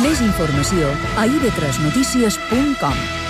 Més informació a ib3notícies.com.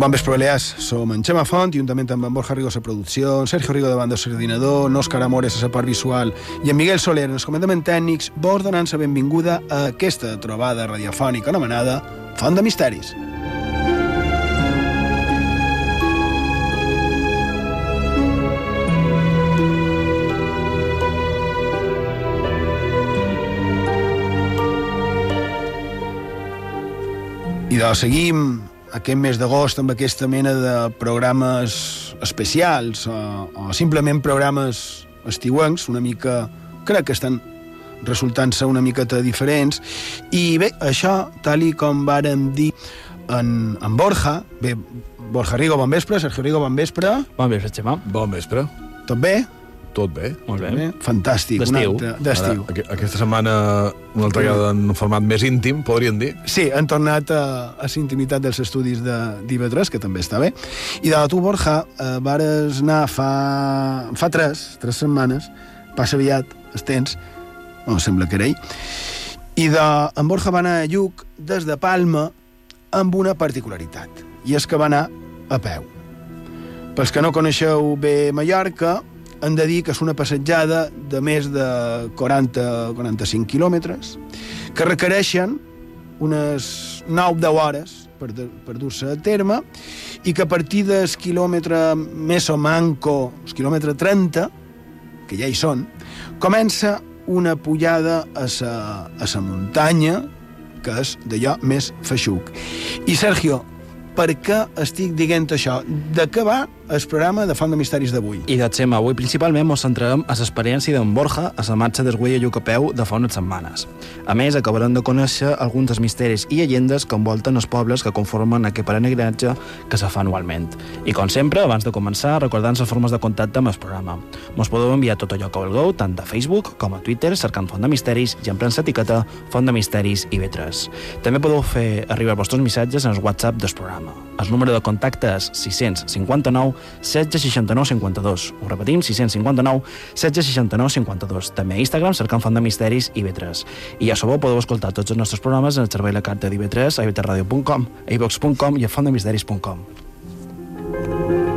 Bon vespre, Balears. Som en Xema Font, juntament amb en Borja Rigo a producció, Sergio Rigo davant del coordinador, en Òscar Amores a la part visual i en Miguel Soler en els comandaments tècnics, vos donant la benvinguda a aquesta trobada radiofònica anomenada Font de Misteris. I doncs seguim aquest mes d'agost amb aquesta mena de programes especials o, o simplement programes estiuencs, una mica... crec que estan resultant-se una miqueta diferents. I bé, això, tal i com vàrem dir en, en Borja, bé, Borja Rigo, bon vespre, Sergio Rigo, bon vespre. Bon vespre, Xema. Bon vespre. Tot bé? Tot bé. Molt bé. Bé, Fantàstic. una D'estiu. altra- D'estiu. Aquesta setmana una altra vegada en format més íntim, podríem dir. Sí, han tornat a, a la intimitat dels estudis de d'IV3, que també està bé. I de tu, Borja, eh, vares anar fa, fa tres, tres setmanes, passa aviat, els temps, no, sembla que era ahir, i de, en Borja va anar a Lluc des de Palma amb una particularitat, i és que va anar a peu. Pels que no coneixeu bé Mallorca, hem de dir que és una passejada de més de 40-45 quilòmetres, que requereixen unes 9-10 hores per, per dur-se a terme i que a partir del quilòmetre més o manco, el quilòmetre 30, que ja hi són, comença una pujada a sa, a sa muntanya, que és d'allò més feixuc. I, Sergio, per què estic dient això? De què va el programa de Font de Misteris d'avui? I Xema, avui principalment ens centrarem a l'experiència d'en Borja a la marxa d'Esguell a Lluc a peu de fa unes setmanes. A més, acabarem de conèixer alguns dels misteris i llegendes que envolten els pobles que conformen aquest peregrinatge que se fa anualment. I com sempre, abans de començar, recordant les formes de contacte amb el programa. Mos podeu enviar tot allò que vulgueu, tant a Facebook com a Twitter, cercant Font de Misteris i emprant l'etiqueta Font de Misteris i B3. També podeu fer arribar els vostres missatges en el WhatsApp del programa. El número de contacte és 659 16 69 52. Ho repetim, 659 16 69 52. També a Instagram cercant Font de Misteris i B3. I ja sabeu, podeu escoltar tots els nostres programes en el servei La Carta d'IV3, a ivtradio.com, a ivox.com i a fontdemisteris.com. I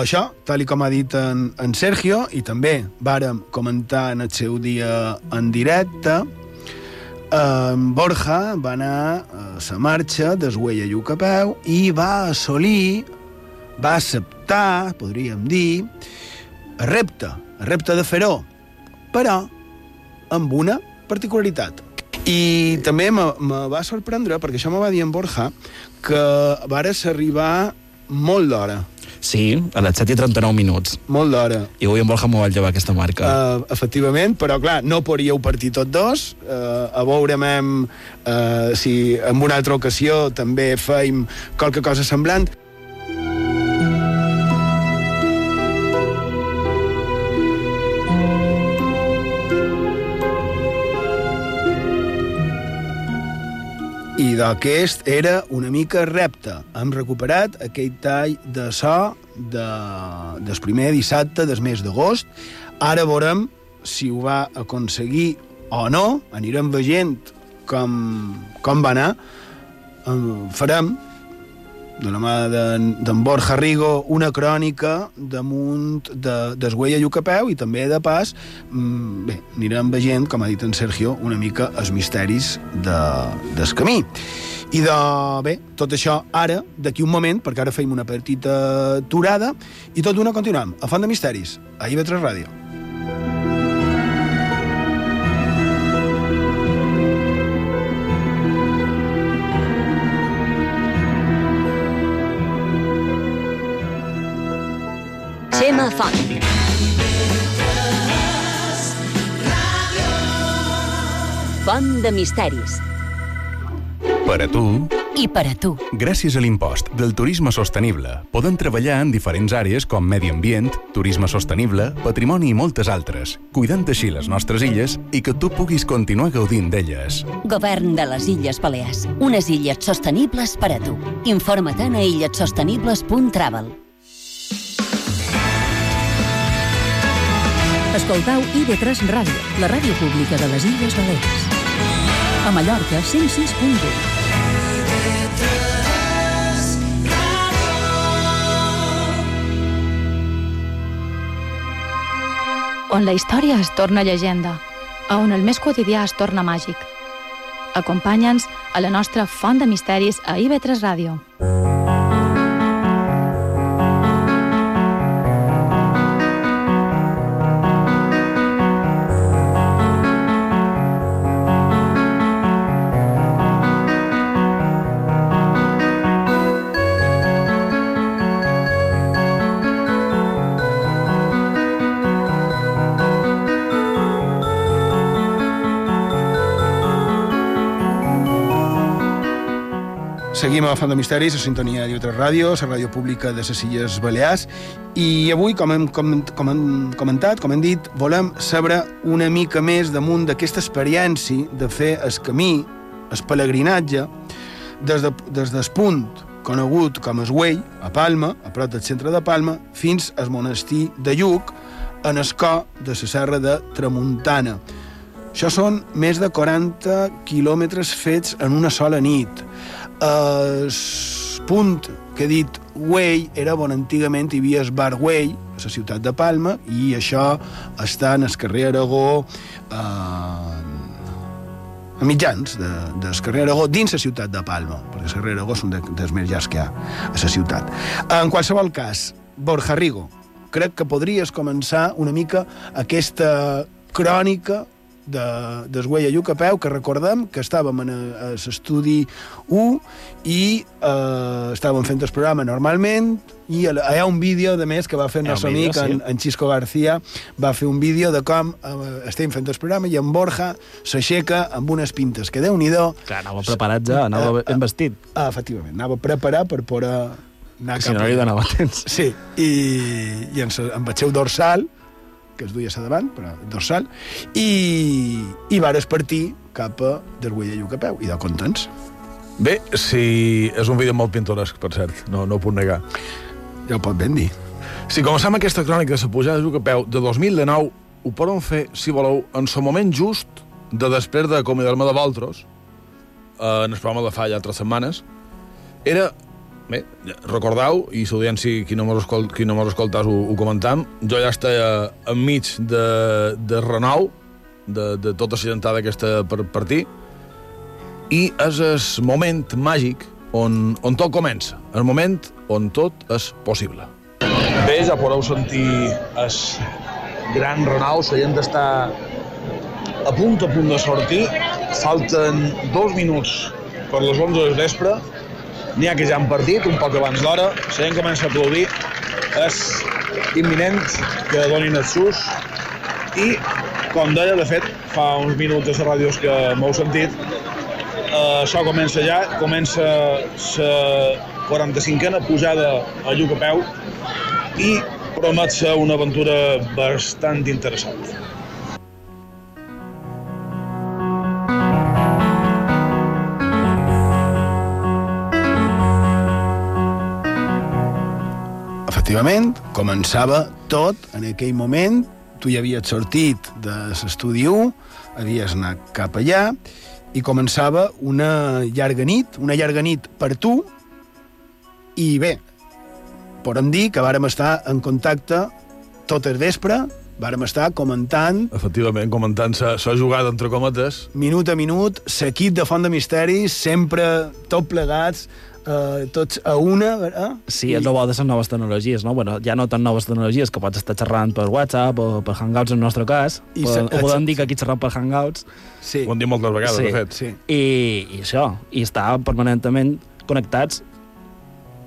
d'això, tal i com ha dit en, en Sergio, i també vàrem comentar en el seu dia en directe, en Borja va anar a la marxa d'Esguell a Lluc a i va assolir, va acceptar, podríem dir, el repte, el repte de fer-ho, però amb una particularitat. I també me, me va sorprendre, perquè això me va dir en Borja, que vares arribar molt d'hora, Sí, a les 7 i 39 minuts. molt d'hora. I avui en Borja m'ho va llevar aquesta marca. Uh, efectivament, però clar, no podríeu partir tots dos. Uh, a veurem uh, si en una altra ocasió també feim qualque cosa semblant. I d'aquest era una mica repte. Hem recuperat aquell tall de so de, del primer dissabte del mes d'agost. Ara veurem si ho va aconseguir o no. Anirem veient com, com va anar. Farem, de la mà d'en Borja Rigo, una crònica damunt de, d'Esguella Llucapeu i també, de pas, mm, bé, anirem veient, com ha dit en Sergio, una mica els misteris de, del camí. I de, bé, tot això ara, d'aquí un moment, perquè ara feim una petita aturada, i tot d'una continuem, a Font de Misteris, a IB3 Ràdio. Xema Font. Font de misteris. Per a tu, I per a tu. gràcies a l'impost del turisme sostenible, poden treballar en diferents àrees com medi ambient, turisme sostenible, patrimoni i moltes altres, cuidant així les nostres illes i que tu puguis continuar gaudint d'elles. Govern de les Illes Balears. Unes illes sostenibles per a tu. Informa-te'n a illetsostenibles.travel. Escoltau IB3 Ràdio, la ràdio pública de les Illes Balears. A Mallorca, 106.1. on la història es torna llegenda, a on el més quotidià es torna màgic. Acompanya'ns a la nostra font de misteris a IB3 Ràdio. Seguim a Font de Misteris, a sintonia 3 Ràdio, la ràdio pública de les Illes Balears, i avui, com hem, com, com hem comentat, com hem dit, volem saber una mica més damunt d'aquesta experiència de fer el camí, el pelegrinatge, des, de, des del punt conegut com es Güell, a Palma, a prop del centre de Palma, fins al monestir de Lluc, en el cor de la serra de Tramuntana. Això són més de 40 quilòmetres fets en una sola nit. El punt que he dit Güell era on antigament hi havia el bar Güell, a la ciutat de Palma, i això està en el carrer Aragó, eh, a mitjans de, del carrer Aragó dins la ciutat de Palma, perquè el carrer Aragó és un de, dels més llars que hi ha a la ciutat. En qualsevol cas, Borja Rigo, crec que podries començar una mica aquesta crònica de, d'Esguella Llucapeu, que recordem que estàvem en a- a l'estudi 1 i eh, estàvem fent el programa normalment i a hi ha un vídeo, de més, que va fer el nostre amic, sí. en, en Xisco García, va fer un vídeo de com eh, estem fent el programa i en Borja s'aixeca amb unes pintes que déu-n'hi-do. Clar, anava preparat ja, anava ben vestit. Ah, efectivament, anava a preparar per poder anar Si no li donava temps. Sí, i, i en, el seu dorsal, que es duia a davant, però dorsal, i, i vares partir cap a Derguella Llucapeu, i de contents. Bé, si és un vídeo molt pintoresc, per cert, no, no ho puc negar. Ja ho pot ben dir. Si comencem aquesta crònica de la pujada de Jucapeu de 2019, ho podem fer, si voleu, en el moment just de després d'acomiadar-me de Voltros, eh, en el programa de fa ja tres setmanes, era... Bé, recordeu, i l'audiència, qui no mos escolt, qui no mos escoltàs ho, ho comentam, jo ja estava enmig de, de renou, de, de tota la gentada aquesta per partir, i és el moment màgic on, on tot comença, el moment on tot és possible. Bé, ja podeu sentir el gran Renault, la gent està a punt a punt de sortir falten dos minuts per les 11 del vespre, n'hi ha que ja han partit, un poc abans d'hora, la gent comença a aplaudir, és imminent que donin el sus i, com deia, de fet, fa uns minuts a les ràdios que m'heu sentit, eh, això comença ja, comença la 45a pujada a Lluc a peu i promet ser una aventura bastant interessant. Efectivament, començava tot en aquell moment. Tu ja havies sortit de l'estudi 1, havies anat cap allà, i començava una llarga nit, una llarga nit per tu, i bé, podem dir que vàrem estar en contacte tot el vespre, vàrem estar comentant... Efectivament, comentant la jugada entre cometes. Minut a minut, l'equip de Font de Misteris, sempre tot plegats, eh, tots a una... Eh? Sí, és el bo de les noves tecnologies, no? Bueno, ja no tan noves tecnologies, que pots estar xerrant per WhatsApp o per Hangouts en el nostre cas. I I se- o podem dir que aquí xerram per Hangouts. Sí. Ho hem dit moltes vegades, Sí, de fet. Sí, I, i això, i estar permanentment connectats.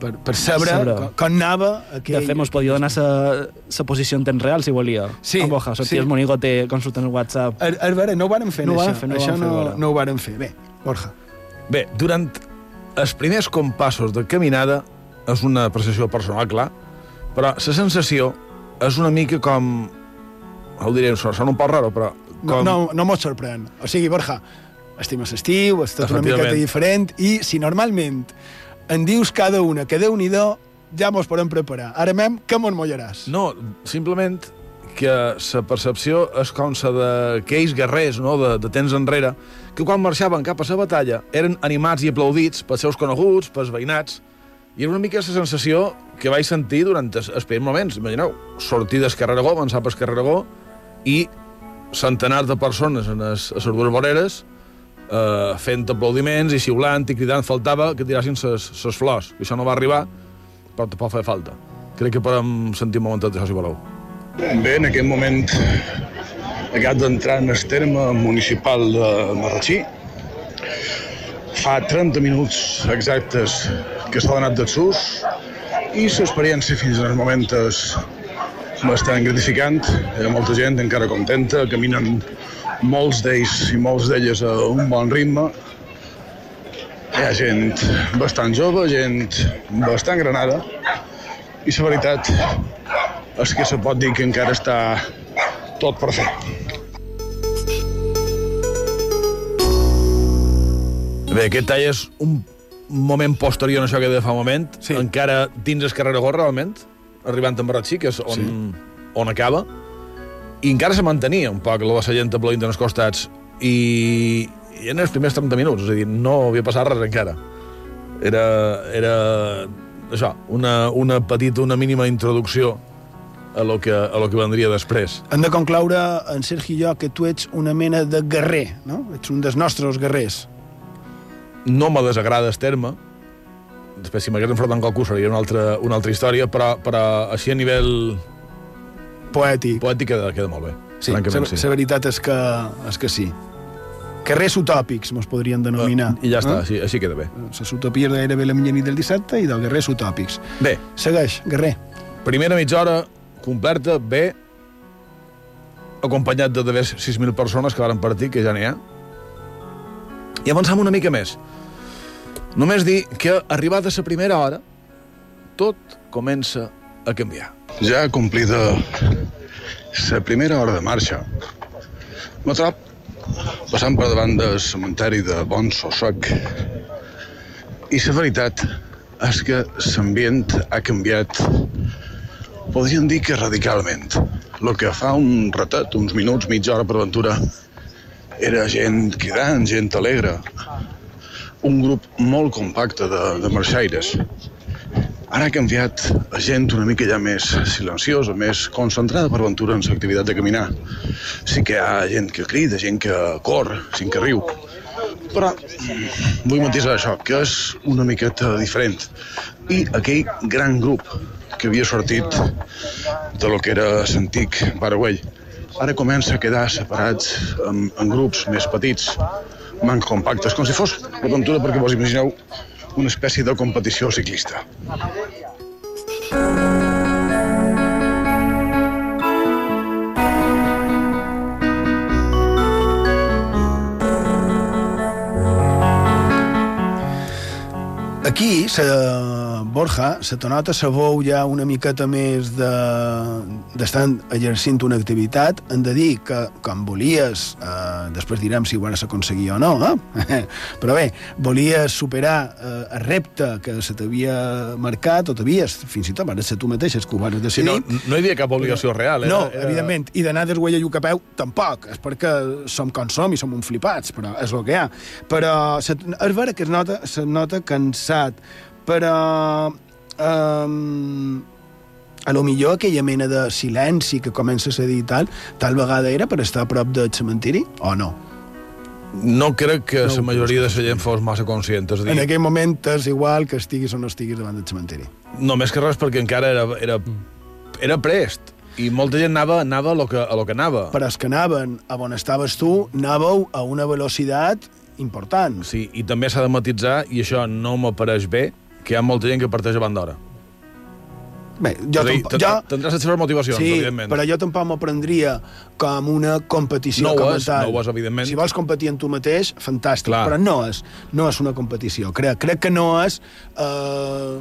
per, per saber, Saber. com, com anava De aquell... fet, mos podia donar la posició en temps real, si volia. Sí, Amb Borja, sortia sí. el monigote consultant el WhatsApp. A, a veure, no ho vàrem fer, No ho això. vàrem fer, no ho això vàrem fer, no, no ho vàrem fer. Bé, Borja. Bé, durant els primers compassos de caminada és una apreciació personal, clar, però la sensació és una mica com... Ho diré, sona un poc raro, però... No, Com... no, no mos sorprèn. O sigui, Borja, estimes estiu, és tot una miqueta diferent, i si normalment en dius cada una que déu nhi ja mos podem preparar. Ara mem, que mos mollaràs. No, simplement que la percepció és com la d'aquells guerrers no? de, de temps enrere, que quan marxaven cap a la batalla eren animats i aplaudits pels seus coneguts, pels veïnats, i era una mica la sensació que vaig sentir durant els, els primers moments. Imagineu, sortir carrer Aragó, avançar pel carrer Aragó, i centenars de persones en les, dues voreres eh, fent aplaudiments i xiulant i cridant, faltava que tirassin les flors, que això no va arribar, però tampoc feia falta. Crec que podem sentir un momentet d'això, si voleu. Bé, en aquest moment acabat d'entrar en el terme municipal de Marratxí. Fa 30 minuts exactes que s'ha donat del sus i l'experiència fins el moment és bastant gratificant. Hi ha molta gent encara contenta, caminen molts d'ells i molts d'elles a un bon ritme. Hi ha gent bastant jove, gent bastant granada, i la veritat és que se pot dir que encara està tot per fer. Bé, aquest tall és un moment posterior a això que deia fa un moment, Sí. encara dins el carrer Aragó, realment, arribant a Marratxí, que és on, sí. on acaba, i encara se mantenia un poc la de la gent aplaudint als costats, i, i en els primers 30 minuts, és a dir, no havia passat res encara. Era, era això, una, una petita, una mínima introducció a lo que, a lo que vendria després. Hem de concloure, en Sergi i jo, que tu ets una mena de guerrer, no? Ets un dels nostres guerrers. No me desagrada el terme, després si m'hagués enfrontat amb qualcú seria una altra, una altra història, però, però així a nivell Poètic. poètic queda, queda molt bé. Sí, la veritat és que, és que sí. Carrers utòpics, mos podrien denominar. I ja està, Eh? així, així queda bé. Les utopies gairebé la mitja nit del dissabte i dels guerrers utòpics. Bé, Segueix, guerrer. primera mitja hora completa, bé, acompanyat de d'haver 6.000 persones que varen partir, que ja n'hi ha. I avançam una mica més. Només dir que, arribada la primera hora, tot comença a canviar. Ja complida la primera hora de marxa. Me trob passant per davant del cementeri de Bon Sossoc i la veritat és que l'ambient ha canviat podríem dir que radicalment. El que fa un ratet, uns minuts, mitja hora per aventura, era gent cridant, gent alegre, un grup molt compacte de, de marxaires. Ara ha canviat a gent una mica ja més silenciosa, més concentrada per aventura en l'activitat de caminar. Sí que hi ha gent que crida, gent que corre, gent que riu. Però mm, vull matisar això, que és una miqueta diferent. I aquell gran grup que havia sortit de lo que era l'antic Paraguai, ara comença a quedar separats en, en grups més petits, manca compacte. És com si fos l'aventura perquè vos imagineu una espècie de competició ciclista. Aquí, sa, Borja, se te nota sa veu ja una miqueta més de d'estar exercint una activitat. Hem de dir que, com volies, eh, després direm si ho vas aconseguir o no, eh? però bé, volies superar eh, el repte que se t'havia marcat, o t'havies, fins i tot, vas ser tu mateixes que ho vas Sí, decidir. no, no hi havia cap obligació real. Era, No, era... evidentment. I d'anar d'esguella i a peu, tampoc. És perquè som com som i som un flipats, però és el que hi ha. Però se, és vera que es nota, se nota cansat, però... Um, a lo millor aquella mena de silenci que comences a dir tal, tal vegada era per estar a prop del cementiri, o no? No crec que No, la majoria de la gent fos massa conscient. És dir, En aquell moment és igual que estiguis o no estiguis davant del cementiri. No, més que res perquè encara era, era, era prest. I molta gent anava, anava a lo que, a lo que anava. Però els que anaven a on estaves tu, anàveu a una velocitat important. Sí, i també s'ha de matitzar, i això no m'apareix bé, que hi ha molta gent que parteix abans d'hora. Bé, jo, a dir, tampoc, jo, Tindràs les seves motivacions, sí, evidentment. però jo tampoc m'ho prendria com una competició No ho com a és, tal. no ho és, evidentment. Si vols competir en tu mateix, fantàstic, Clar. però no és, no és una competició. Crec, crec que no és eh,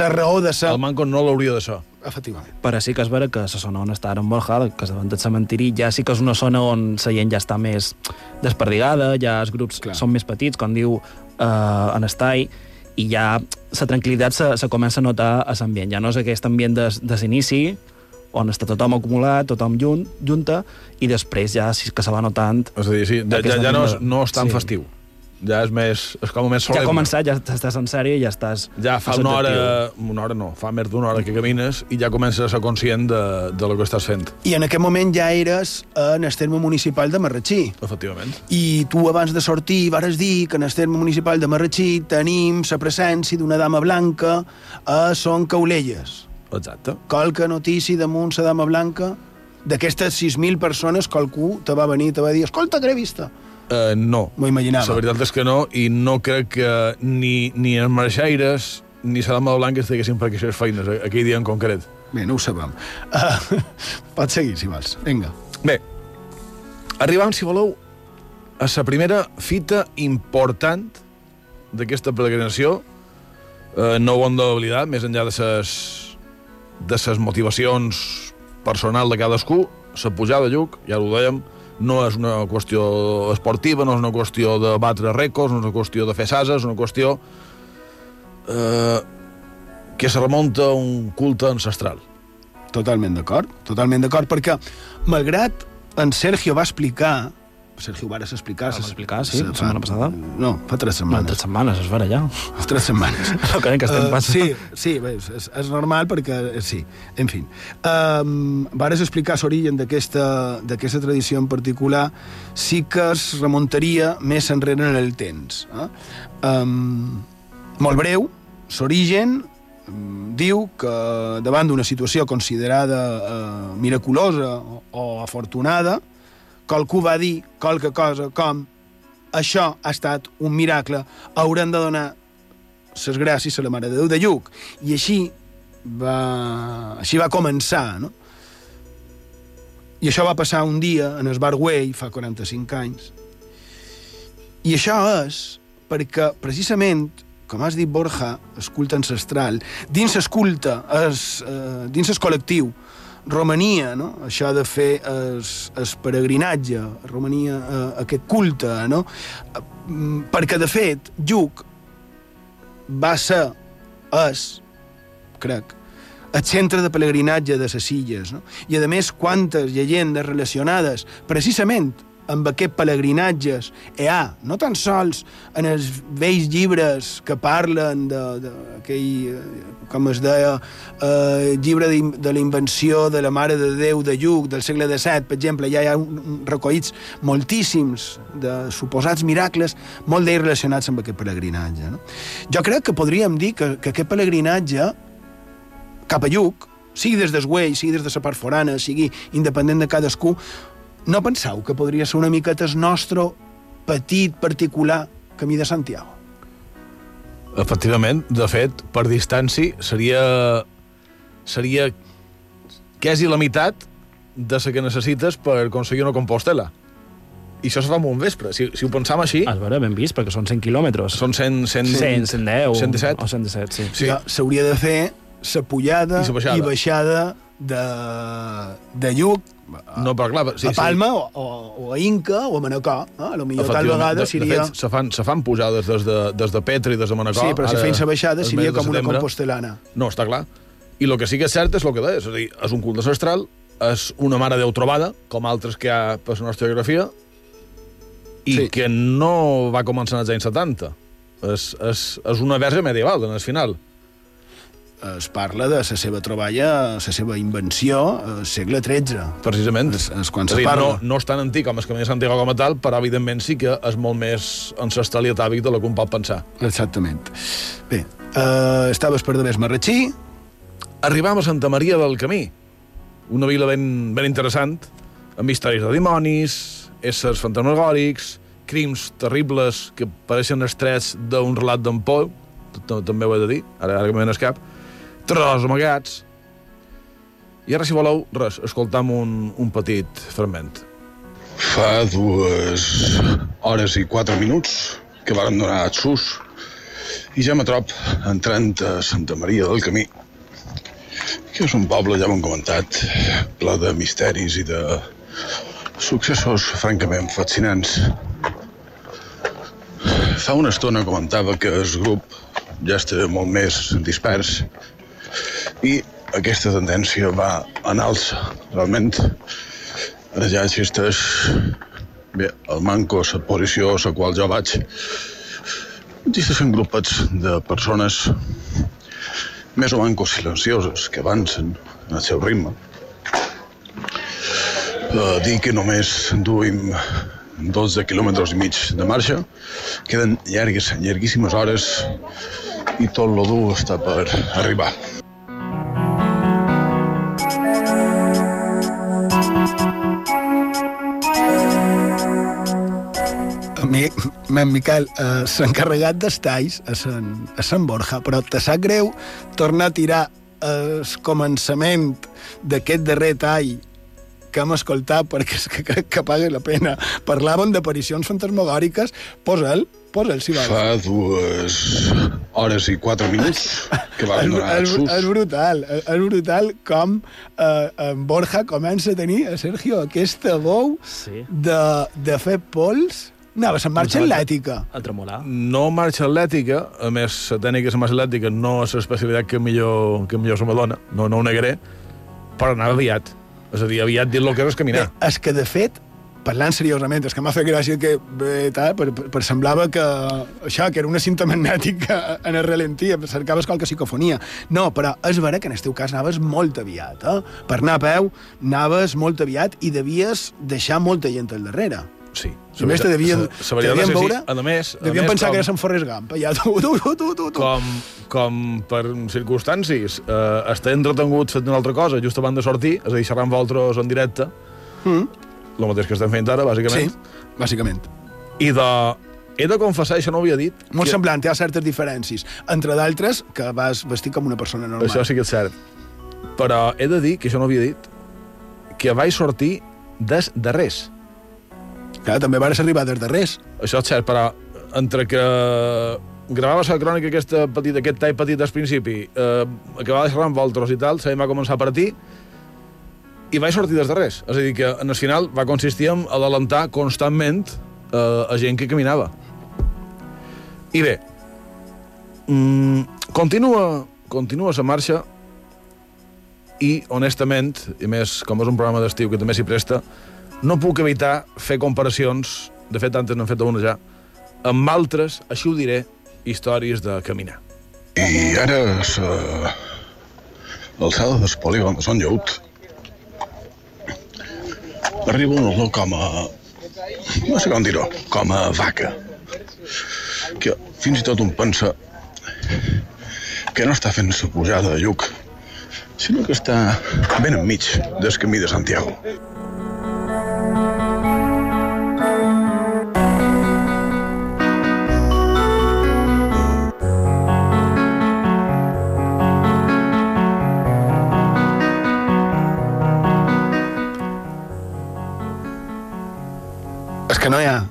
la raó de ser... El Manco no l'hauria de ser. Efectivament. Però sí que és vera que la zona on està ara en Borja, que és davant del cementiri, ja sí que és una zona on la gent ja està més desperdigada, ja els grups Clar. Clar. són més petits, com diu eh, en Estai, i ja la tranquil·litat se, se comença a notar a l'ambient. Ja no és aquest ambient de, de l'inici, on està tothom acumulat, tothom junt, junta, i després ja sí que se va notant... És a dir, sí, ja, ja, ja no, és, no és tan Sí. festiu. Ja és més... És com més Ja solemne. ha començat, ja estàs en sèrie i ja estàs... Ja fa una hora, una hora no, fa més d'una hora que camines i ja comences a ser conscient de, de lo que estàs fent, I en aquest moment ja eres en el terme municipal de Marratxí. efectivament. I tu abans de sortir vares dir que en el terme municipal de Marratxí tenim la presència d'una dama blanca a Son Caulelles. Exacte. qualque notícia damunt la dama blanca d'aquestes 6.000 persones qualcú te va venir i te va dir escolta, que l'he vista. Uh, no. M'ho imaginava. La veritat és que no, i no crec que ni, ni els marxaires ni la dama blanca estiguessin per aquestes feines, aquell dia en concret. Bé, no ho sabem. Uh, pots seguir, si vols. Vinga. Bé, arribam, si voleu, a la primera fita important d'aquesta peregrinació. Eh, no ho hem d'oblidar, més enllà de ses, de ses motivacions personal de cadascú, la pujada a Lluc, ja ho dèiem, no és una qüestió esportiva, no és una qüestió de batre rècords, no és una qüestió de fer sases, és una qüestió eh, que se remunta a un culte ancestral. Totalment d'acord, totalment d'acord, perquè malgrat en Sergio va explicar Sergio, vares explicar... Vam explicar, sí, la setmana passada. No, fa tres No, setmanes. tres setmanes, és vera, ja. Tres setmanes. No crec que estem Eh, passant. sí, sí, bé, és, és, normal perquè, eh, sí, en fi. Um, vares explicar l'origen d'aquesta d'aquesta tradició en particular, sí que es remuntaria més enrere en el temps. Eh? Um, molt breu, l'origen mm, diu que davant d'una situació considerada eh, miraculosa o, o afortunada, qualcú va dir qualque cosa com això ha estat un miracle, haurem de donar les gràcies a la Mare de Déu de Lluc. I així va, així va començar, no? I això va passar un dia en el Bar Güell, fa 45 anys. I això és perquè, precisament, com has dit, Borja, el culte ancestral, dins el culte, es, eh, dins el col·lectiu, romania, no? això de fer el, el peregrinatge, romania eh, aquest culte, no? Eh, perquè, de fet, Lluc va ser, és, crec, el centre de pelegrinatge de les illes. No? I, a més, quantes llegendes relacionades precisament amb aquests pelegrinatges hi ha, no tan sols en els vells llibres que parlen d'aquell, eh, com es deia, eh, llibre de, de la invenció de la Mare de Déu de Lluc del segle XVII, per exemple, ja hi ha recollits moltíssims de suposats miracles, molt d'ells relacionats amb aquest pelegrinatge. No? Jo crec que podríem dir que, que aquest pelegrinatge cap a Lluc, sigui des del Güell, sigui des de la part forana, sigui independent de cadascú, no penseu que podria ser una miqueta el nostre petit, particular camí de Santiago. Efectivament, de fet, per distància seria seria quasi la meitat de la que necessites per aconseguir una Compostela. I això se fa en un vespre. Si, si ho pensam així... A veure, ben vist, perquè són 100 quilòmetres. Són 100, 100, 100, 110 117. o 117, sí. Sí. S'hauria de fer la pujada I baixada. i baixada de, de Lluc a, No, però clar... a Palma o, o, o a Inca o a Manacor. Eh? A lo millor tal vegada de, seria... De fet, se fan, se fan pujades des de, des de Petra i des de Manacor. sí, però si la baixada seria com una compostelana. No, està clar. I el que sí que és cert és el que deies, és a dir, és un culte ancestral, és una mare Déu trobada, com altres que hi ha per la nostra geografia, i Sí. sí. que no va començar als anys 70. És, és, és una verge medieval, en el final. Es parla de la seva troballa, la seva invenció, al segle XIII. Precisament. És, és quan se dir, no, parla. no és tan antic com el Camí de Santiago com a tal, però evidentment sí que és molt més ancestral i atàvic de la que un pot pensar. Exactament. Bé, uh, estaves per de més Marratxí, Arribam a Santa Maria del Camí, una vila ben, ben interessant, amb històries de dimonis, éssers fantasmagòrics, crims terribles que pareixen estrets d'un relat d'en Poe, també ho he de dir, ara, ara que me'n escap, tros amagats, i ara, si voleu, res, escoltam un, un petit fragment. Fa dues hores i quatre minuts que varen donar a sus i ja me trob entrant a Santa Maria del Camí, que és un poble, ja m'ho han comentat, ple de misteris i de successos francament fascinants. Fa una estona comentava que el grup ja està molt més dispers i aquesta tendència va en alça. Realment, ja existeix bé, el manco, la posició a la qual jo vaig. Existeixen grupets de persones més o manco silencioses que avancen en el seu ritme. Uh, dir que només duim 12 quilòmetres i mig de marxa, queden llargues, llarguíssimes hores i tot lo dur està per arribar. Mi, men Miquel, eh, s'ha encarregat d'estais a Sant, a Sant Borja, però te sap greu tornar a tirar el començament d'aquest darrer tall que hem escoltat perquè és que crec que paga la pena. Parlàvem d'aparicions fantasmagòriques. Posa'l, posa'l, si vols. Fa dues hores i quatre minuts que És, donar és, sus. és brutal, és, és brutal com eh, en Borja comença a tenir, a Sergio, aquesta veu Sí. de, de fer pols. Anava, se'n marxa atlètica. A tremolar. No marxa atlètica, a més, la tècnica de marxa atlètica no és l'especialitat que millor, que millor se m'adona, no, no ho negaré, però anava aviat. És a dir, aviat dir el que és caminar. Bé, és que, de fet, parlant seriosament, és que m'ha fet gràcia que bé, tal, per, per, per semblava que això, que era una cinta magnètica en el ralentí, cercaves qualque psicofonia. No, però és vera que en el teu cas anaves molt aviat, eh? Per anar a peu, anaves molt aviat i devies deixar molta gent al darrere. Sí. A més, te devien, te devien sí. veure... A més, a devien més, pensar com, que eres en Forrest Gump. Allà, tu, tu, tu, tu, tu, com, com per circumstàncies eh, estar entretengut fent una altra cosa just abans de sortir, és a dir, xerrar amb vosaltres en directe, Mm. el mateix que estem fent ara, Sí, bàsicament, bàsicament. i de... He de confessar, això no ho havia dit, Molt que semblant, hi ha certes diferències. Entre d'altres, que vas vestir com una persona normal. això sí que és cert. Però he de dir, que això no ho havia dit, que vaig sortir des de res. Clar, també vas arribar des de res. Això és cert, però entre que gravava la crònica aquesta petita, aquest tall petit al principi, eh, acabava xerrar amb vosaltres i tal, sabem va començar a partir, i vaig sortir des de res. És a dir, que en el final va consistir en adelantar constantment eh, a gent que caminava. I bé, mm, continua, continua la marxa i, honestament, i més, com és un programa d'estiu que també s'hi presta, no puc evitar fer comparacions, de fet, antes n'hem fet una ja, amb altres, així ho diré, històries de caminar. I ara la l'alçada del polígon de Sant Lleut arriba un olor com a... no sé com dir-ho, com a vaca. Que fins i tot un pensa que no està fent la pujada de Lluc, sinó que està ben enmig del camí de Santiago. Que no hi ha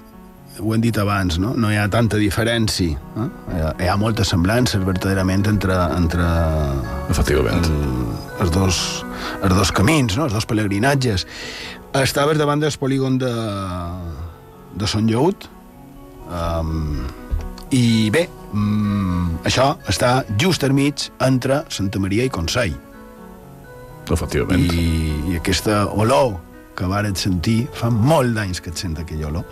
ho hem dit abans, no? no hi ha tanta diferència. Eh? Hi, ha, hi ha moltes semblances, verdaderament, entre, entre Efectivament. el, els, dos, els dos camins, no? els dos pelegrinatges. Estaves davant del polígon de, de Son Lleut, um, i bé, um, això està just al mig entre Santa Maria i Consell. Efectivament. I, i aquesta olor que varen sentir, fa molt d'anys que et sent aquella olor.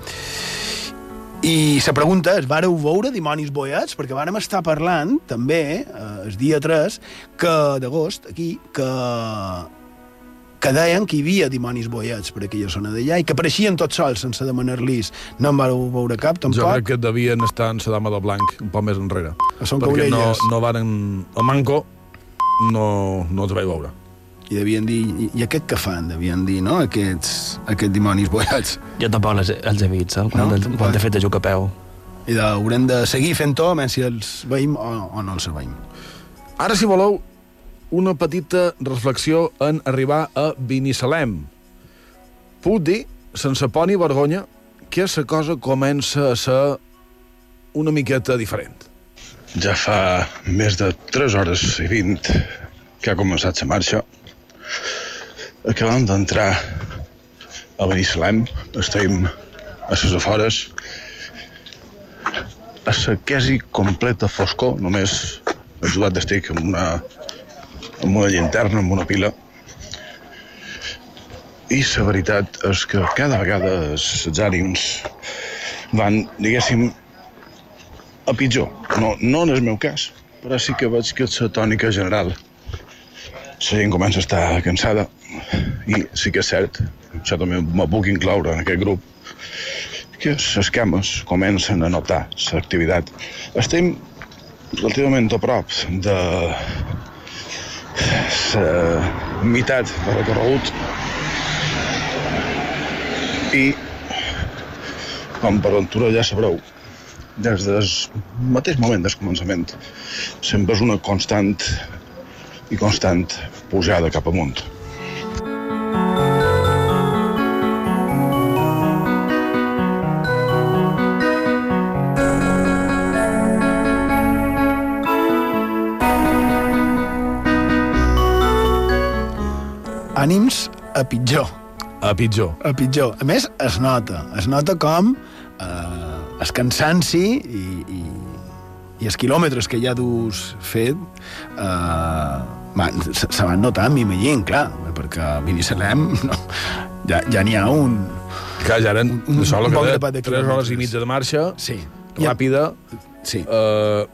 I la pregunta és, vareu veure dimonis boiats? Perquè vàrem estar parlant, també, eh, el dia 3 que d'agost, aquí, que que deien que hi havia dimonis boiats per aquella zona d'allà i que apareixien tots sols sense demanar-lis. No en vareu veure cap, tampoc. Jo crec que devien estar en la dama de blanc, un poc més enrere. A Son perquè no, Caulelles. no varen... A Manco no, no els vaig veure. I devien dir, i, i aquest que fan? Devien dir, no?, aquests, aquests dimonis boiats. Jo tampoc les, els he vist, eh? quan, No? no? quan he fet de jugar a peu. I de, haurem de seguir fent-ho, menys si els veïm o, o no els veïm. Ara, si voleu, una petita reflexió en arribar a Binissalem. Puc dir, sense por ni vergonya, que la cosa comença a ser una miqueta diferent. Ja fa més de 3 hores i 20 que ha començat la marxa. Acabem d'entrar a Benissalem, estem a les afores, a la quasi completa foscor, només ajudat d'estic amb una, amb una llanterna, amb una pila. I la veritat és que cada vegada els ànims van, diguéssim, a pitjor. No, no en el meu cas, però sí que veig que la tònica general la gent comença a estar cansada i sí que és cert, això també me puc incloure en aquest grup, que les cames comencen a notar l'activitat. Estem relativament a prop de la meitat de recorregut i com per ventura ja sabreu, des del mateix moment del començament sempre és una constant i constant pujada cap amunt. Ànims a pitjor, A pitjor. a pitjor. A més, es nota, es nota com eh, el cansanci i, i, i els quilòmetres que ja dus fet eh, van, se, se van notar, m'imagino, clar, perquè a Binissalem no, ja, ja n'hi ha un... Que ja eren, Un- un el bon de deia, 3 hores i mitja de marxa, Sí. ràpida. Sí. Eh,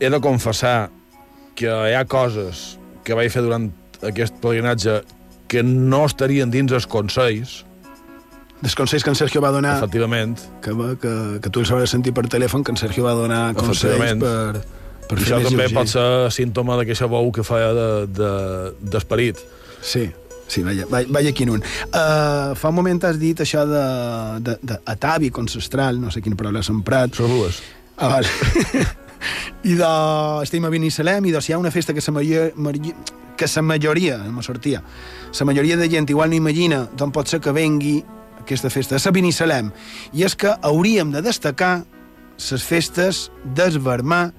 he de confessar que hi ha coses que vaig fer durant aquest pelegrinatge que no estarien dins els consells, Dels consells que en Sergio va donar, efectivament. que, va- que, que tu els hauràs sentit per telèfon, que en Sergio va donar consells per, per I això també pot ser símptoma d'aquesta bou que feia d'esperit. De, d'esperit. Sí, sí, vaya, vaya, vaya quin un. Uh, fa un moment has dit això de, de, de atavi ancestral, no sé quina paraula has emprat. Són dues. Ah, vale. I de... Estem a Binissalem i de si hi ha una festa que la majoria, que la majoria, no sortia, la majoria de gent igual no imagina d'on pot ser que vengui aquesta festa, a Binissalem. I és que hauríem de destacar les festes d'esvermar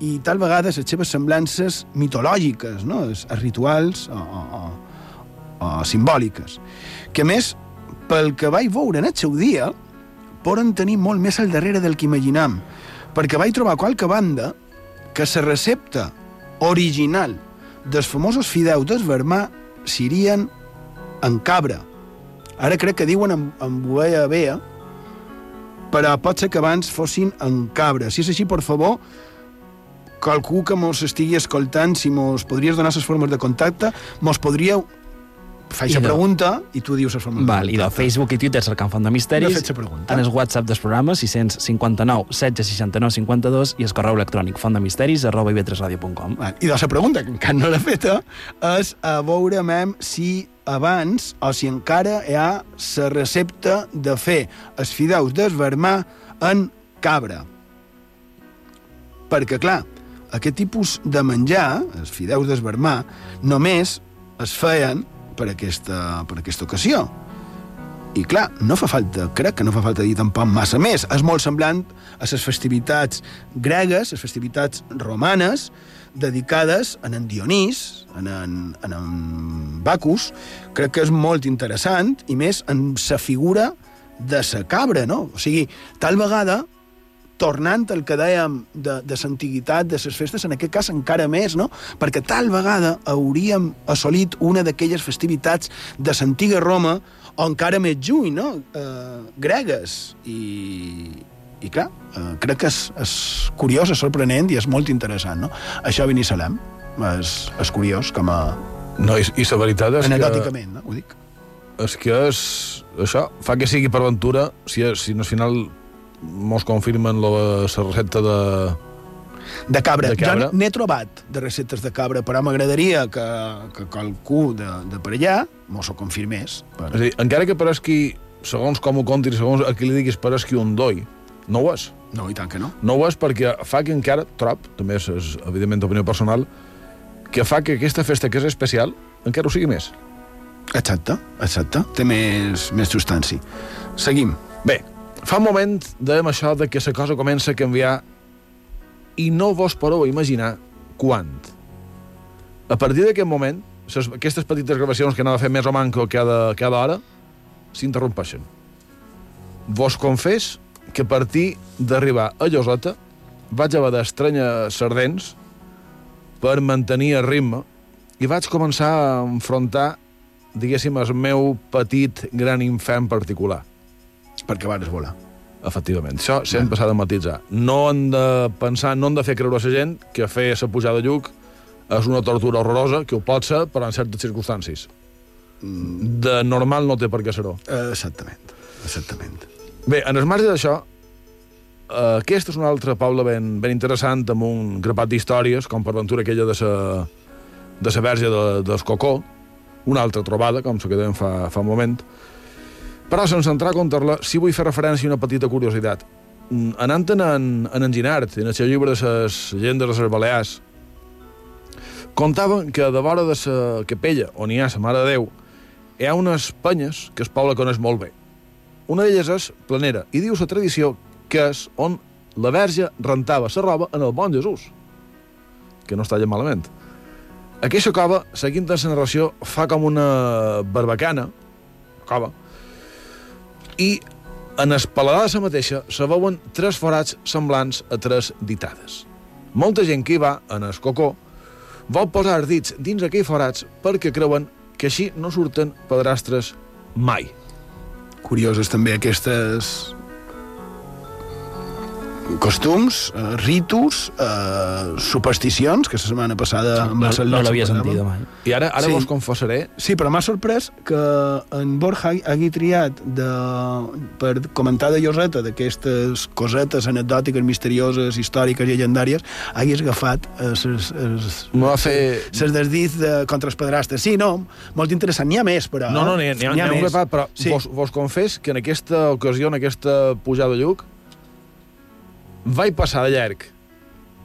i tal vegada les seves semblances mitològiques, no? els rituals o, o, o, o simbòliques. Que a més, pel que vaig veure en el seu dia, poden tenir molt més al darrere del que imaginam, perquè vaig trobar qualque banda que la recepta original dels famosos fideus d'esvermar serien en cabra. Ara crec que diuen en, en ovella bea, però pot ser que abans fossin en cabra. Si és així, per favor, qualcú que mos estigui escoltant, si mos podries donar les formes de contacte, mos podríeu... Faig la pregunta i tu dius les formes Val, de i de contacte. Facebook i Twitter cercant Font de Misteris. No fet pregunta. En el WhatsApp del programa 659 16 69 52 i el correu electrònic fontdemisteris arroba ib3radio.com. Val. I de la pregunta, que encara no l'he feta, és a veure mem, si abans o si encara hi ha la recepta de fer els fideus d'esvermar en cabra. Perquè, clar, aquest tipus de menjar, els fideus d'esvermar, només es feien per aquesta, per aquesta ocasió. I clar, no fa falta, crec que no fa falta dir tampoc massa més. És molt semblant a les festivitats gregues, les festivitats romanes, dedicades a en Dionís, a en, a en Bacus. Crec que és molt interessant, i més en sa figura de sa cabra, no? O sigui, tal vegada tornant al que dèiem de, de l'antiguitat de les festes, en aquest cas encara més, no? Perquè tal vegada hauríem assolit una d'aquelles festivitats de l'antiga Roma o encara més lluny, no? Eh, gregues. I, i clar, eh, crec que és, és curiós, és sorprenent i és molt interessant, no? Això a Binissalem és, és curiós com a... No, i, i la veritat és que... Anecdòticament, no? Ho dic. És que és... Això fa que sigui per aventura, si, si no al final mos confirmen la, la recepta de... De cabra. De cabra. Jo n'he trobat de receptes de cabra, però m'agradaria que, que qualcú de, de per allà mos ho confirmés. Per... És a dir, encara que pareixi, segons com ho contis, segons a qui li diguis, pareixi un doi, no ho és. No, i tant que no. No ho és perquè fa que encara, trob, també és, és evidentment opinió personal, que fa que aquesta festa que és especial encara ho sigui més. Exacte, exacte. Té més, més substància. Seguim. Bé, fa un moment dèiem això de que la cosa comença a canviar i no vos podeu imaginar quan. A partir d'aquest moment, ses, aquestes petites gravacions que anava fer més o manco cada, cada hora, s'interrompeixen. Vos confés que a partir d'arribar a Llosota vaig haver d'estranyar sardents per mantenir el ritme i vaig començar a enfrontar, diguéssim, el meu petit gran infern particular. Perquè vares volar. Efectivament, això sempre s'ha de matitzar. No han de pensar, no han de fer creure a la gent que fer la pujada de lluc és una tortura horrorosa, que ho pot ser, però en certes circumstàncies. De normal no té per què ser-ho. Exactament, exactament. Bé, en el marge d'això, eh, aquesta és una altra Paula ben, ben interessant, amb un grapat d'històries, com per aventura aquella de sa, de sa verge de, del Cocó, una altra trobada, com se que dèiem fa, fa un moment. Però sense entrar a contar-la, sí vull fer referència a una petita curiositat. Mm, Anant en, en, en Enginart, en el seu llibre de les llegendes de les Balears, contaven que de vora de la capella, on hi ha la Mare de Déu, hi ha unes penyes que el poble coneix molt bé. Una d'elles és Planera, i diu la tradició que és on la verge rentava la roba en el bon Jesús, que no està allà malament. Aquesta cova, seguint la narració, fa com una barbacana, cova, i en el la mateixa se veuen tres forats semblants a tres ditades. Molta gent que hi va, en el cocó, vol posar els dits dins aquells forats perquè creuen que així no surten pedrastres mai. Curioses també aquestes costums, eh, ritus, eh, supersticions, que la setmana passada... No, no Lot l'havia se sentit mai. I ara, ara Sí. vos confessaré Sí, però m'ha sorprès que en Borja hagi triat de, per comentar de Lloseta d'aquestes cosetes anecdòtiques, misterioses, històriques, llegendàries, hagués agafat eh, Me va fer- ses desdits de, contra els pedrastes. Sí, no, molt interessant. N'hi ha més, però... No, no, n'hi ha, n'hi ha, n'hi ha un grapat, però sí. vos, vos confés que en aquesta ocasió, en aquesta pujada de lluc, vaig passar de llarg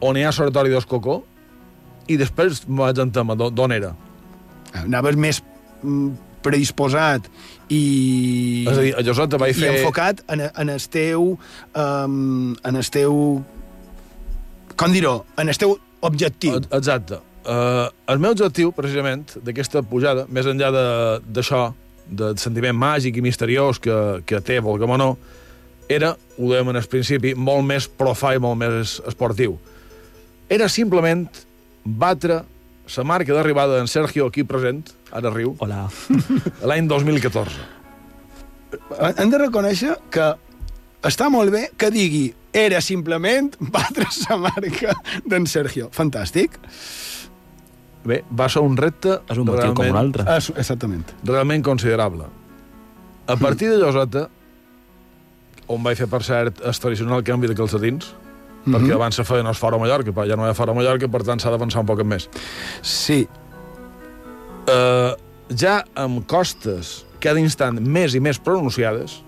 on hi ha l'oratori dels Cocó i després vaig entemer d'on era. Anaves més mm, predisposat i... És a dir, a Lloseta vaig i fer... enfocat en, en el teu... Um, en el teu... Com dir-ho? En el teu objectiu. E- Exacte. Uh, el meu objectiu, precisament, d'aquesta pujada, més enllà d'això, de, del sentiment màgic i misteriós que, que té, volguem o no, era, ho dèiem en el principi, molt més profà i molt més esportiu. Era simplement batre la marca d'arribada d'en Sergio aquí present, ara riu, Hola. l'any 2014. Hem de reconèixer que està molt bé que digui era simplement batre la marca d'en Sergio. Fantàstic. Bé, va ser un repte És un motiu com un altre. Exactament. realment considerable. A partir de Lloseta, on vaig fer, per cert, el tradicional canvi de calcetins, mm -hmm. perquè abans se feien els fora Mallorca, però ja no hi ha fora Mallorca, per tant s'ha d'avançar un poc més. Sí. Uh, ja amb costes cada instant més i més pronunciades,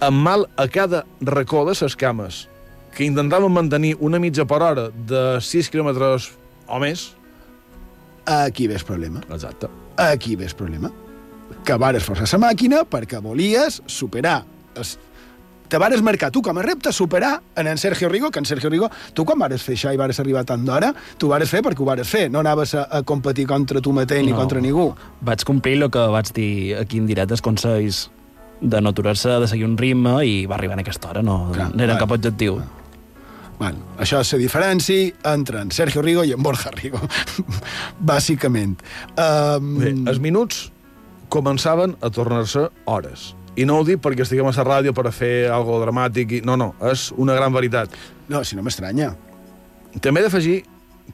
amb mal a cada racó de ses cames, que intentaven mantenir una mitja per hora de 6 quilòmetres o més, Aquí ve el problema. exacte, Aquí ve el problema. que vares forçar la màquina perquè volies superar es, te vares marcar tu com a repte superar en en Sergio Rigo, que en Sergio Rigo, tu quan vares fer això i vares arribar tant d'hora, tu vares fer perquè ho vares fer, no anaves a, a competir contra tu mateix ni No. contra ningú. Vaig complir el que vaig dir aquí en directes consells de no aturar-se, de seguir un ritme i va arribar en aquesta hora, no, Clar, no era clar. cap objectiu. Bueno, això és la diferència entre en Sergio Rigo i en Borja Rigo, bàsicament. Um, Bé, els minuts començaven a tornar-se hores. I no ho dic perquè estiguem a la ràdio per a fer algo dramàtic. I... No, no, és una gran veritat. No, si no m'estranya. També he d'afegir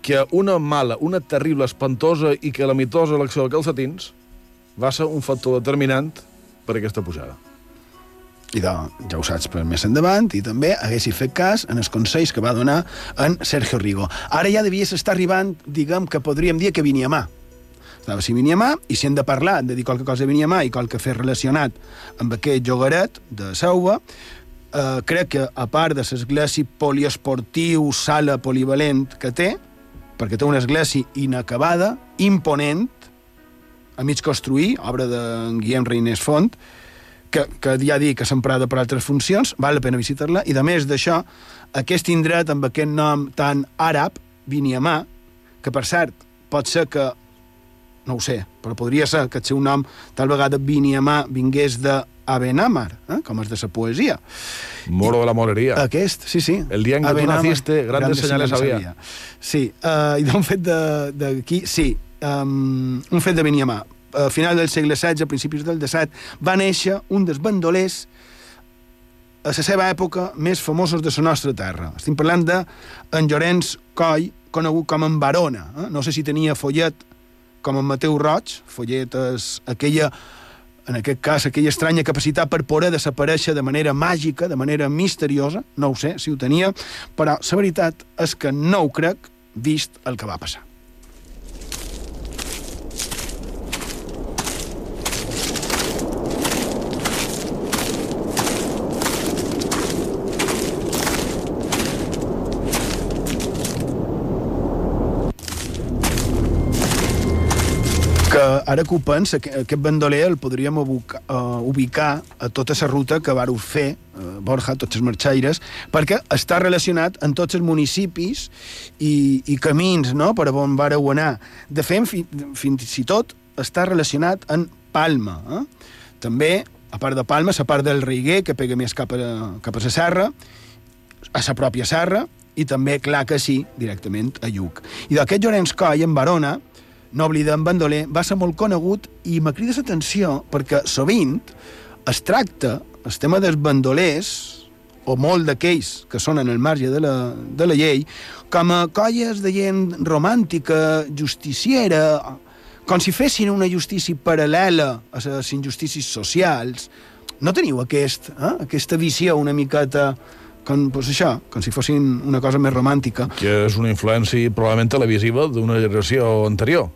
que una mala, una terrible, espantosa i calamitosa elecció de calcetins va ser un factor determinant per aquesta pujada. I de, ja ho saps per més endavant, i també haguessi fet cas en els consells que va donar en Sergio Rigo. Ara ja devies estar arribant, diguem, que podríem dir que venia a mà. Estava si venia a mà, i si hem de parlar, hem de dir qualque cosa venia a mà i qualque fer relacionat amb aquest jogaret de Sauva, eh, crec que, a part de l'església poliesportiu, sala polivalent que té, perquè té una església inacabada, imponent, a mig construir, obra de Guillem Reinés Font, que, que ja dic que s'emprada per altres funcions, val la pena visitar-la, i de més d'això, aquest indret amb aquest nom tan àrab, Viniamà, que per cert, pot ser que, no ho sé, però podria ser que el seu nom tal vegada Viniamà vingués de Abenamar, eh? com és de la poesia. Moro de la moreria. Aquest, sí, sí. El día en que tú Abenamar, naciste, grandes señales había. Sí, uh, i d'un fet de- d'aquí, sí, um, un fet de Beniamà. A final del segle XVI, a principis del XVII, va néixer un dels bandolers a la seva època més famosos de la nostra terra. Estem parlant de en Llorenç Coll, conegut com en Barona. Eh? No sé si tenia follet com en Mateu Roig, follet és aquella en aquest cas, aquella estranya capacitat per poder desaparèixer de manera màgica, de manera misteriosa, no ho sé si ho tenia, però la veritat és que no ho crec, vist el que va passar. que ara que ho pensa, que aquest bandoler el podríem ubicar, uh, ubicar a tota la ruta que vareu fer, uh, Borja, tots els marxaires, perquè està relacionat en tots els municipis i, i camins no?, per on vareu anar. De fet, fi, fins i tot està relacionat en Palma. Eh? També, a part de Palma, la part del Riguer, que pega més cap a, cap a la serra, a la pròpia serra, i també, clar que sí, directament a Lluc. I d'aquest Llorenç Coll, en Barona, no oblidem Bandoler, va ser molt conegut i me crida l'atenció perquè sovint es tracta el tema dels bandolers o molt d'aquells que són en el marge de la, de la llei, com a colles de gent romàntica, justiciera, com si fessin una justícia paral·lela a les injustícies socials. No teniu aquest, eh? aquesta visió una miqueta com, pues això, com si fossin una cosa més romàntica. Que és una influència probablement televisiva d'una generació anterior.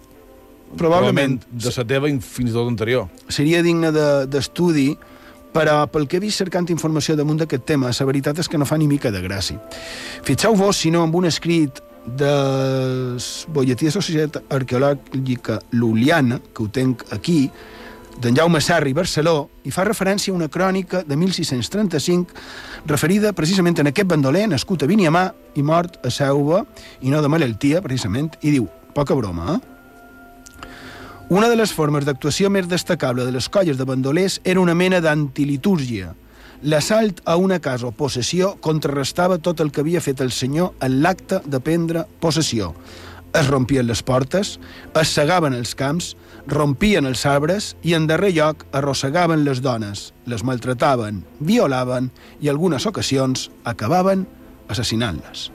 Probablement de la teva fins i tot anterior. seria digne de- d'estudi, de, però pel que he vist cercant informació damunt d'aquest tema, la veritat és que no fa ni mica de gràcia. Fixeu-vos, si no, amb un escrit del Bolletí de Societat Arqueològica Luliana, que ho tenc aquí, d'en Jaume Sarri Barceló, i fa referència a una crònica de 1635 referida precisament en aquest bandoler nascut a Viniamà i mort a Seuva, i no de malaltia, precisament, i diu, poca broma, eh? Una de les formes d'actuació més destacable de les colles de bandolers era una mena d'antilitúrgia. L'assalt a una casa o possessió contrarrestava tot el que havia fet el senyor en l'acte de prendre possessió. Es rompien les portes, es segaven els camps, rompien els arbres i, en darrer lloc, arrossegaven les dones, les maltrataven, violaven i, algunes ocasions, acabaven assassinant-les.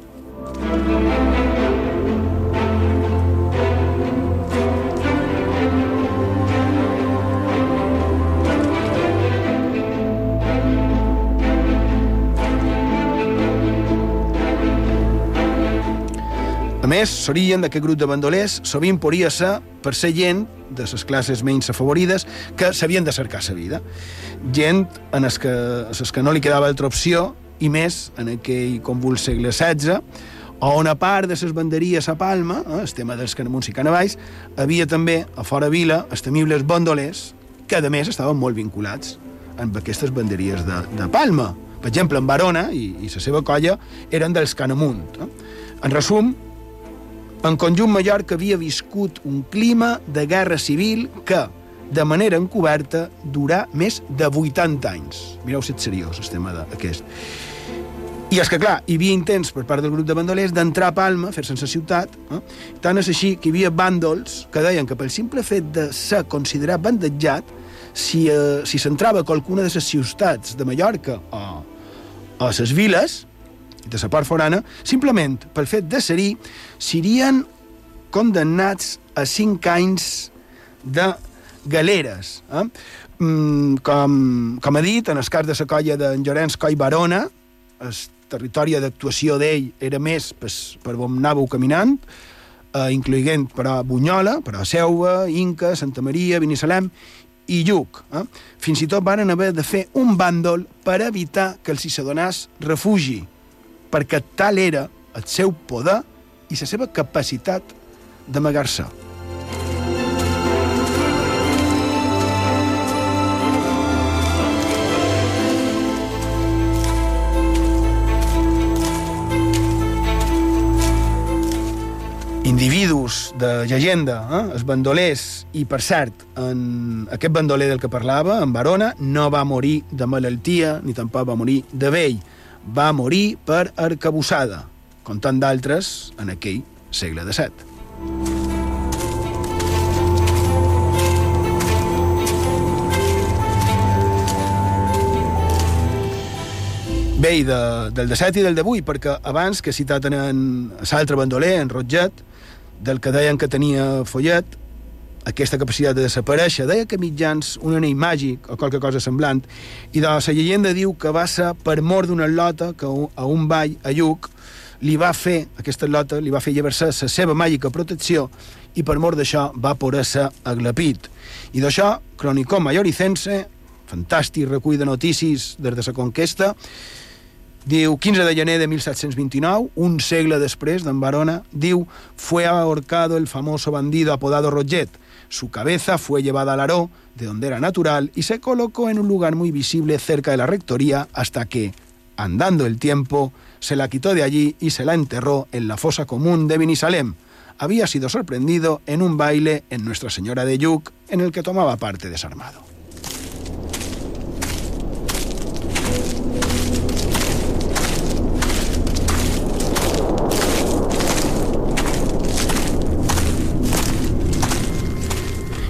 A més, s'orien d'aquest grup de bandolers sovint podria ser per ser gent de les classes menys afavorides que s'havien de cercar la vida. Gent en les que, les que no li quedava altra opció, i més en aquell convuls segle XVI, on a part de les banderies a Palma, eh, el tema dels canamuns i canavalls, havia també, a fora vila, els temibles bandolers, que a més estaven molt vinculats amb aquestes banderies de, de Palma. Per exemple, en Barona i, i la seva colla eren dels Canamunt. Eh? En resum, en conjunt Mallorca havia viscut un clima de guerra civil que, de manera encoberta, durà més de 80 anys. Mireu si ets seriós, el tema d'aquest. I és que, clar, hi havia intents per part del grup de bandolers d'entrar a Palma, fer-se la ciutat, eh? tant és així que hi havia bàndols que deien que pel simple fet de ser considerat bandejat, si eh, si a qualcuna de les ciutats de Mallorca o a les viles, de la part forana, simplement pel fet de ser-hi, serien condemnats a cinc anys de galeres. Eh? Mm, com, com ha dit, en el cas de la colla d'en Llorenç Coll Barona, el territori d'actuació d'ell era més per, per on anàveu caminant, eh, incloent però Bunyola, però Seuva, Inca, Santa Maria, Binissalem i Lluc. Eh? Fins i tot van haver de fer un bàndol per evitar que els hi s'adonàs refugi, perquè tal era el seu poder i la seva capacitat d'amagar-se. individus de llegenda, eh? els bandolers, i per cert, en aquest bandoler del que parlava, en Barona, no va morir de malaltia ni tampoc va morir de vell. Va morir per arcabussada, com tant d'altres en aquell segle XVII. Bé, i de, del de set i del d'avui, perquè abans que he citat en l'altre bandoler, en Rotget, del que deien que tenia follet, aquesta capacitat de desaparèixer, deia que mitjans un anell màgic o qualque cosa semblant, i de la llegenda diu que va ser per mort d'una lota que a un ball a Lluc li va fer, aquesta lota, li va fer llevar-se la seva màgica protecció i per mort d'això va poder-se aglapit. I d'això, Cronicó Malloricense, fantàstic recull de notícies des de la conquesta, Diu, 15 de gener de 1729, un segle després d'en Barona, diu, fue ahorcado el famoso bandido apodado Roget. Su cabeza fue llevada al Aró, de donde era natural, y se colocó en un lugar muy visible cerca de la rectoría hasta que, andando el tiempo, se la quitó de allí y se la enterró en la fosa común de Benisalem. Había sido sorprendido en un baile en Nuestra Señora de Yuc, en el que tomaba parte desarmado.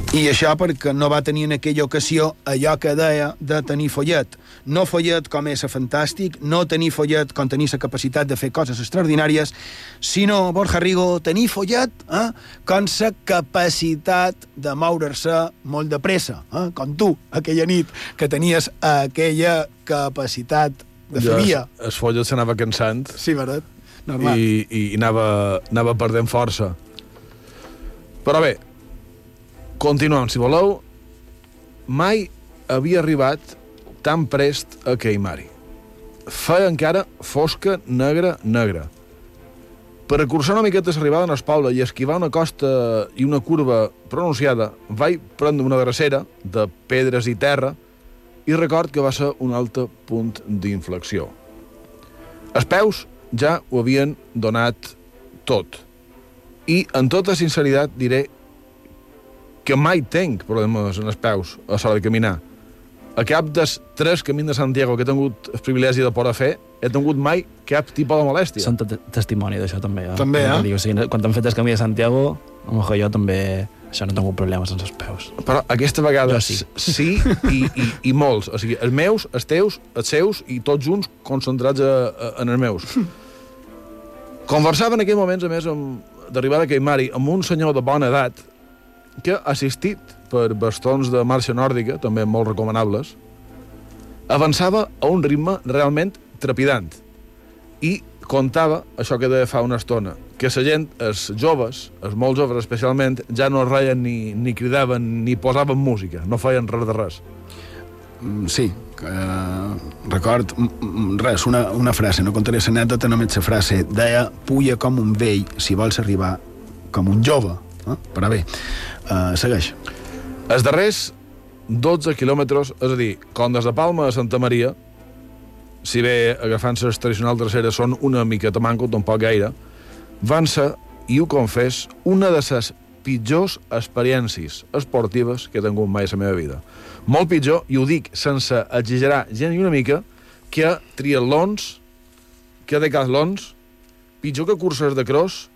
I això perquè no va tenir en aquella ocasió allò que deia de tenir follet. No follet com és fantàstic, no tenir follet com tenir la capacitat de fer coses extraordinàries, sinó, Borja Rigo, tenir follet eh, com la capacitat de moure-se molt de pressa, eh, com tu, aquella nit, que tenies aquella capacitat de fer via. El follet s'anava cansant Sí, veritat? Normal. i, i anava, anava perdent força. Però bé, continuem, si voleu. Mai havia arribat tan prest a Queimari. Feia encara fosca, negra, negra. Per acurçar una miqueta l'arribada en Espalda i esquivar una costa i una curva pronunciada, vaig prendre una dracera de pedres i terra i record que va ser un altre punt d'inflexió. Els peus ja ho havien donat tot. I, en tota sinceritat, diré que mai tenc problemes en els peus a l'hora de caminar. A cap dels tres camins de Santiago que he tingut el privilegi de poder fer, he tingut mai cap tipus de molèstia. Són te- testimoni d'això també. Eh? També, eh? Dic, o sigui, quan hem fet el camí de Santiago, a lo jo també això no he tingut problemes amb els peus. Però aquesta vegada Jo sí. sí i, i, i molts. O sigui, els meus, els teus, els seus i tots junts concentrats a, a, en els meus. Conversava en aquells moments, a més, amb, d'arribada a Caimari, amb un senyor de bona edat que, assistit per bastons de marxa nòrdica, també molt recomanables, avançava a un ritme realment trepidant i contava això que deia fa una estona, que la gent, els joves, els molt joves especialment, ja no reien ni, ni cridaven ni posaven música, no feien res de res. Mm, Sí, que, record, mm, mm, res, una, una frase, no contaré l'anècdota, només la frase, deia, puja com un vell si vols arribar com un jove. Eh? Però bé, uh, segueix. Els darrers 12 quilòmetres, és a dir, com des de Palma a Santa Maria, si bé agafant les tradicionals dreceres són una miqueta manco, tampoc gaire, van ser, i ho confés, una de les pitjors experiències esportives que he tingut mai a la meva vida. Molt pitjor, i ho dic sense exagerar gent ni una mica, que triatlons, que decatlons, pitjor que curses de cross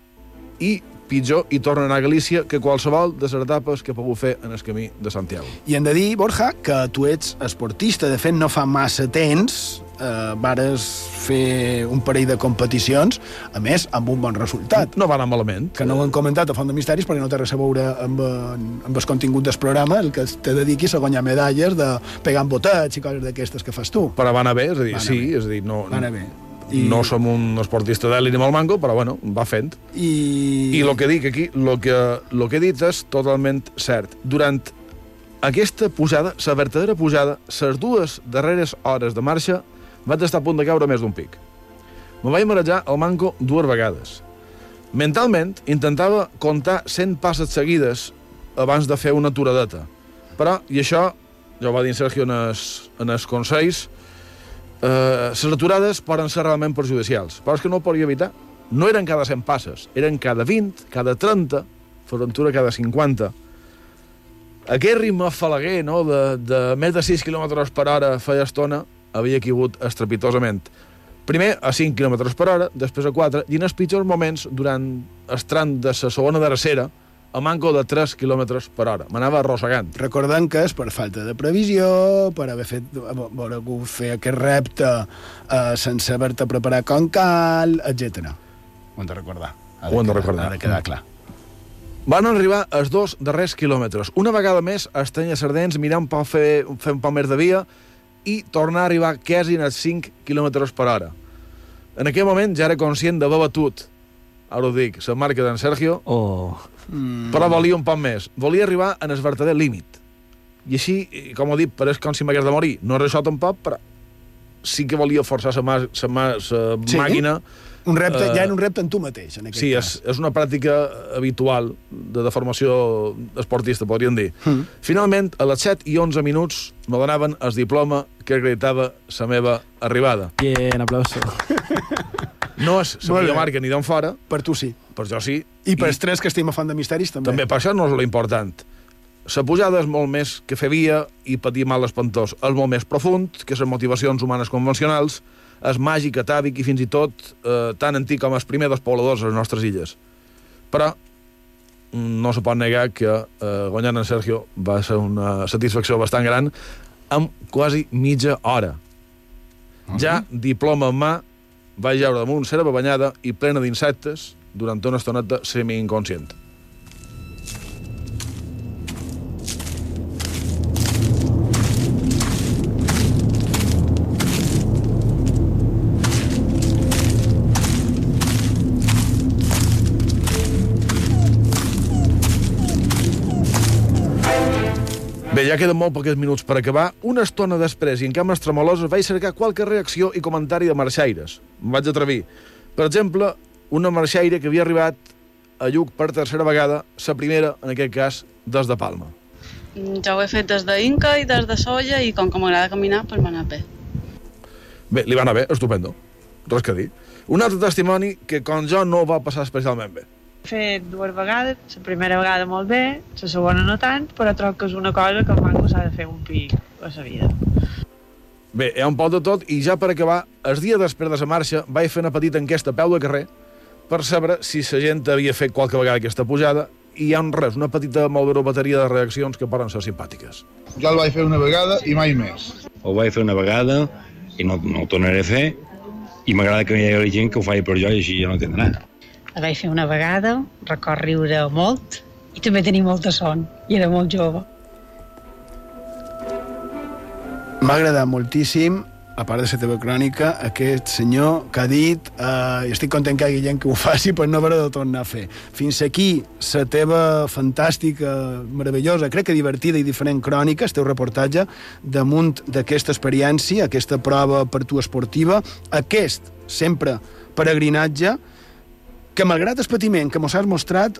i pitjor i torna a anar a Galícia que qualsevol de les etapes que he pogut fer en el camí de Santiago. I hem de dir, Borja, que tu ets esportista. De fet, no fa massa temps eh, vares fer un parell de competicions, a més, amb un bon resultat. No va anar malament. Que no ho hem comentat a Font de Misteris perquè no té res a veure amb, amb el contingut del programa, el que te dediquis a guanyar medalles de pegar amb botets i coses d'aquestes que fas tu. Però va anar bé, és a dir, sí, bé. és a dir, no, Va anar bé. I... no som un esportista d'elit ni molt manco, però bueno, va fent. I... I el que dic aquí, el que, lo que he dit és totalment cert. Durant aquesta pujada, la verdadera pujada, les dues darreres hores de marxa, vaig estar a punt de caure més d'un pic. Me vaig marejar el manco dues vegades. Mentalment, intentava comptar 100 passes seguides abans de fer una aturadeta. Però, i això, ja ho va dir en Sergio en els, en els consells, les aturades poden ser realment perjudicials, però és que no ho podia evitar. No eren cada 100 passes, eren cada 20, cada 30, Forventura cada 50. Aquest ritme falaguer, no?, de, de més de 6 km per hora feia estona, havia caigut estrepitosament. Primer a 5 km per hora, després a 4, i en els pitjors moments, durant el tram de la segona drecera, a manco de 3 km per hora. M'anava arrossegant. Recordem que és per falta de previsió, per haver fet, hagut fer aquest repte eh, sense haver-te preparat com cal, etc. Ho hem de recordar. Ha Ho hem de recordar. Ha de quedar clar. Van arribar els dos darrers quilòmetres. Una vegada més, estenya Sardens mirant per fer, fer un poc més de via i tornar a arribar quasi als 5 km per hora. En aquell moment ja era conscient d'haver batut, ara ho dic, la marca d'en Sergio, Oh. Mm. però volia un poc més. Volia arribar en el verdader límit. I així, i com ho dic, pareix com si m'hagués de morir. No és això tampoc, però sí que volia forçar la mà, sa mà, sa Sí? màquina Un repte, Eh, ja era un repte en tu mateix, en aquest Sí, cas. és, és una pràctica habitual de deformació esportista, podríem dir. Mm. Finalment, a les 7 i 11 minuts me donaven el diploma que acreditava la meva arribada. Bien, aplauso. No és la millor marca ni d'on fora, Per tu sí. per jo sí. I per els tres que estem a Font de Misteris, també. També per això no és l'important. La pujada és molt més que fer via i patir mal espantós. És molt més profund que les motivacions humanes convencionals, és màgic, atàvic i fins i tot eh, tan antic com els primers dels pobladors a les nostres illes. Però mm, no se pot negar que eh, guanyant en Sergio va ser una satisfacció bastant gran amb quasi mitja hora. Ja, diploma en mà, vaig jaure damunt serva banyada i plena d'insectes durant una estoneta semi-inconscient. Ja queden molt pocs minuts per acabar. Una estona després i en cames tremoloses vaig cercar qualque reacció i comentari de marxaires. Em vaig atrevir. Per exemple, una marxaire que havia arribat a Lluc per tercera vegada, la primera, en aquest cas, des de Palma. Ja ho he fet des d'Inca i des de Solla i com que m'agrada caminar, doncs m'ha anat bé. Bé, li va anar bé, estupendo. Res que dir. Un altre testimoni que, com jo, no va passar especialment bé. Fet dues vegades, la primera vegada molt bé, la segona no tant, però trobo que és una cosa que el manco s'ha de fer un pic a la vida. Bé, hi ha un poc de tot i ja per acabar, el dia després de la marxa vaig fer una petita enquesta a peu de carrer per saber si la gent havia fet qualque vegada aquesta pujada i hi ha un res, una petita bateria de reaccions que poden ser simpàtiques. Jo el vaig fer una vegada i mai més. Ho vaig fer una vegada i no, no ho tornaré a fer i m'agrada que hi hagi gent que ho faci per jo i així ja no tindrà. La vaig fer una vegada, record riure molt i també tenir molta son, i era molt jove. M'ha agradat moltíssim, a part de la teva crònica, aquest senyor que ha dit eh, estic content que hi hagi gent que ho faci, però no haurà de tornar a fer. Fins aquí la teva fantàstica, meravellosa, crec que divertida i diferent crònica, el teu reportatge, damunt d'aquesta experiència, aquesta prova per tu esportiva, aquest, sempre, peregrinatge, que malgrat el patiment que mos has mostrat,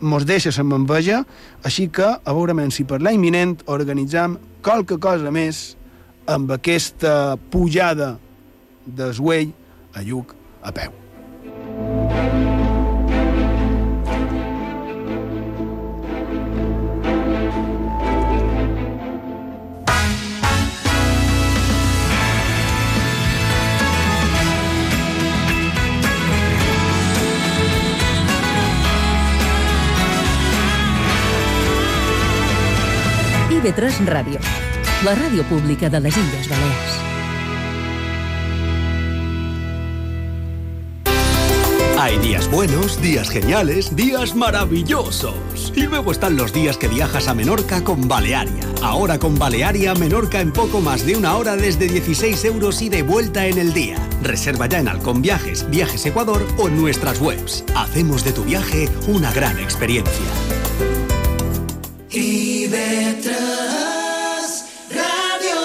mos deixa la enveja, així que a veure si per l'any vinent organitzam qualque cosa més amb aquesta pujada d'esguell a Lluc a peu. IB3 Ràdio, la ràdio pública de les Illes Balears. Hay días buenos, días geniales, días maravillosos. Y luego están los días que viajas a Menorca con Balearia. Ahora con Balearia, Menorca en poco más de una hora desde 16 euros y de vuelta en el día. Reserva ya en Halcón Viajes, Viajes Ecuador o en nuestras webs. Hacemos de tu viaje una gran experiencia. IB3 Ràdio.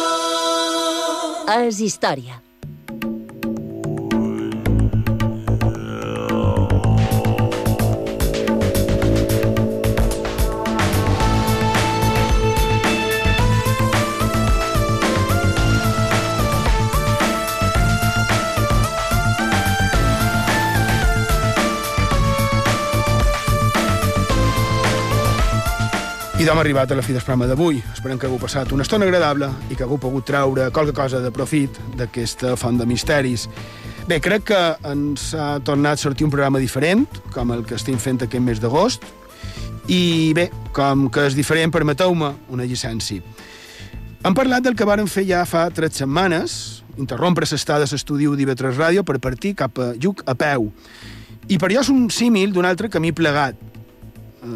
És història. I d'hom arribat a la fi del programa d'avui. Esperem que hagueu passat una estona agradable i que hagueu pogut treure qualque cosa de profit d'aquesta font de misteris. Bé, crec que ens ha tornat a sortir un programa diferent, com el que estem fent aquest mes d'agost, i bé, com que és diferent, permeteu-me una llicència. Hem parlat del que varen fer ja fa tres setmanes, interrompre l'estada a l'estudi d'IV3 Ràdio per partir cap a Lluc a peu. I per allò és un símil d'un altre camí plegat,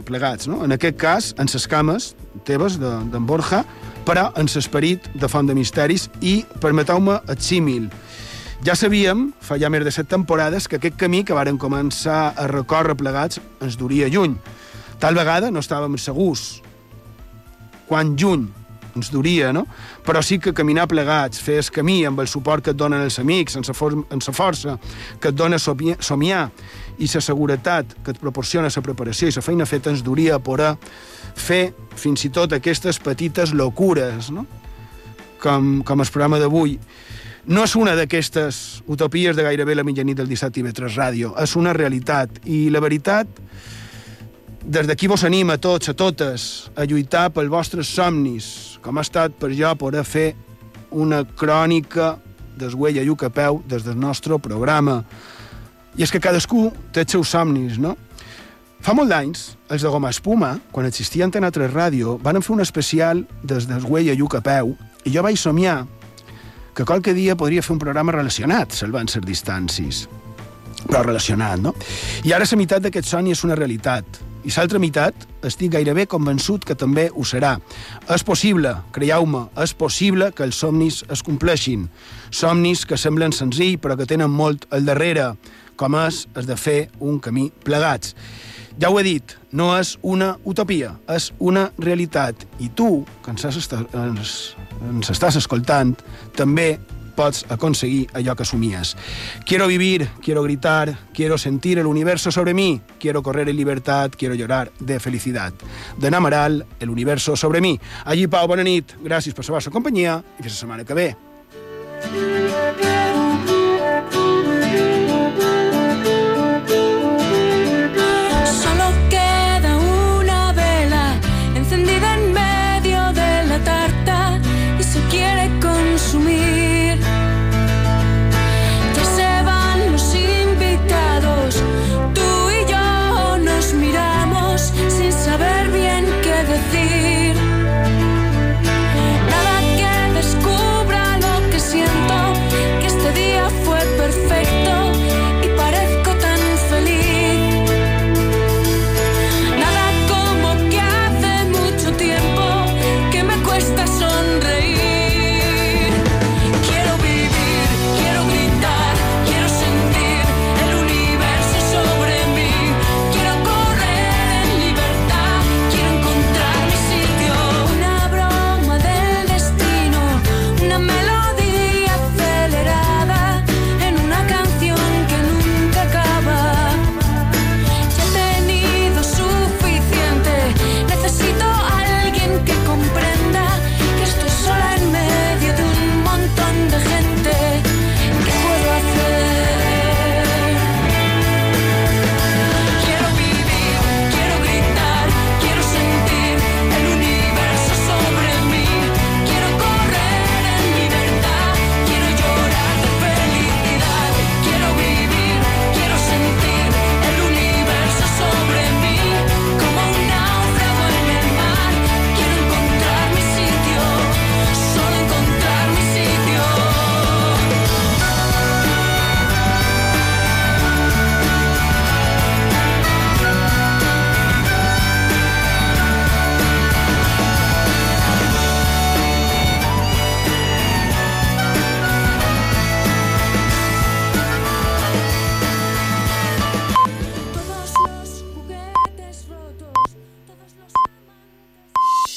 plegats, no? En aquest cas, en ses cames teves d'en de, Borja, però en l'esperit de Font de Misteris i, permeteu-me, el símil. Ja sabíem, fa ja més de set temporades, que aquest camí que varen començar a recórrer plegats ens duria lluny. Tal vegada no estàvem segurs quan lluny ens duria, no? Però sí que caminar plegats, fer el camí amb el suport que et donen els amics, amb la, for amb la força que et dona somiar i la seguretat que et proporciona la preparació i la feina feta ens duria a poder fer fins i tot aquestes petites locures, no? Com, com el programa d'avui. No és una d'aquestes utopies de gairebé la mitjanit del 17 i 3 ràdio, és una realitat. I la veritat, des d'aquí vos anima a tots, a totes, a lluitar pels vostres somnis, com ha estat per jo poder fer una crònica d'esguella i a peu des del nostre programa. I és que cadascú té els seus somnis, no? Fa molt d'anys, els de Goma Espuma, quan existia Antena 3 Ràdio, van fer un especial des d'esguella i a peu, i jo vaig somiar que qualque dia podria fer un programa relacionat, salvant les distàncies. Però relacionat, no? I ara la meitat d'aquest somni és una realitat. I l'altra meitat estic gairebé convençut que també ho serà. És possible, creieu-me, és possible que els somnis es compleixin. Somnis que semblen senzills però que tenen molt al darrere, com és el de fer un camí plegats. Ja ho he dit, no és una utopia, és una realitat. I tu, que ens, ens, ens estàs escoltant, també pots aconseguir allò que somies. Quiero vivir, quiero gritar, quiero sentir el universo sobre mí, quiero correr en libertad, quiero llorar de felicidad. De Namaral, el universo sobre mí. Allí, Pau, bona nit, gràcies per la vostra companyia i fins la setmana que ve.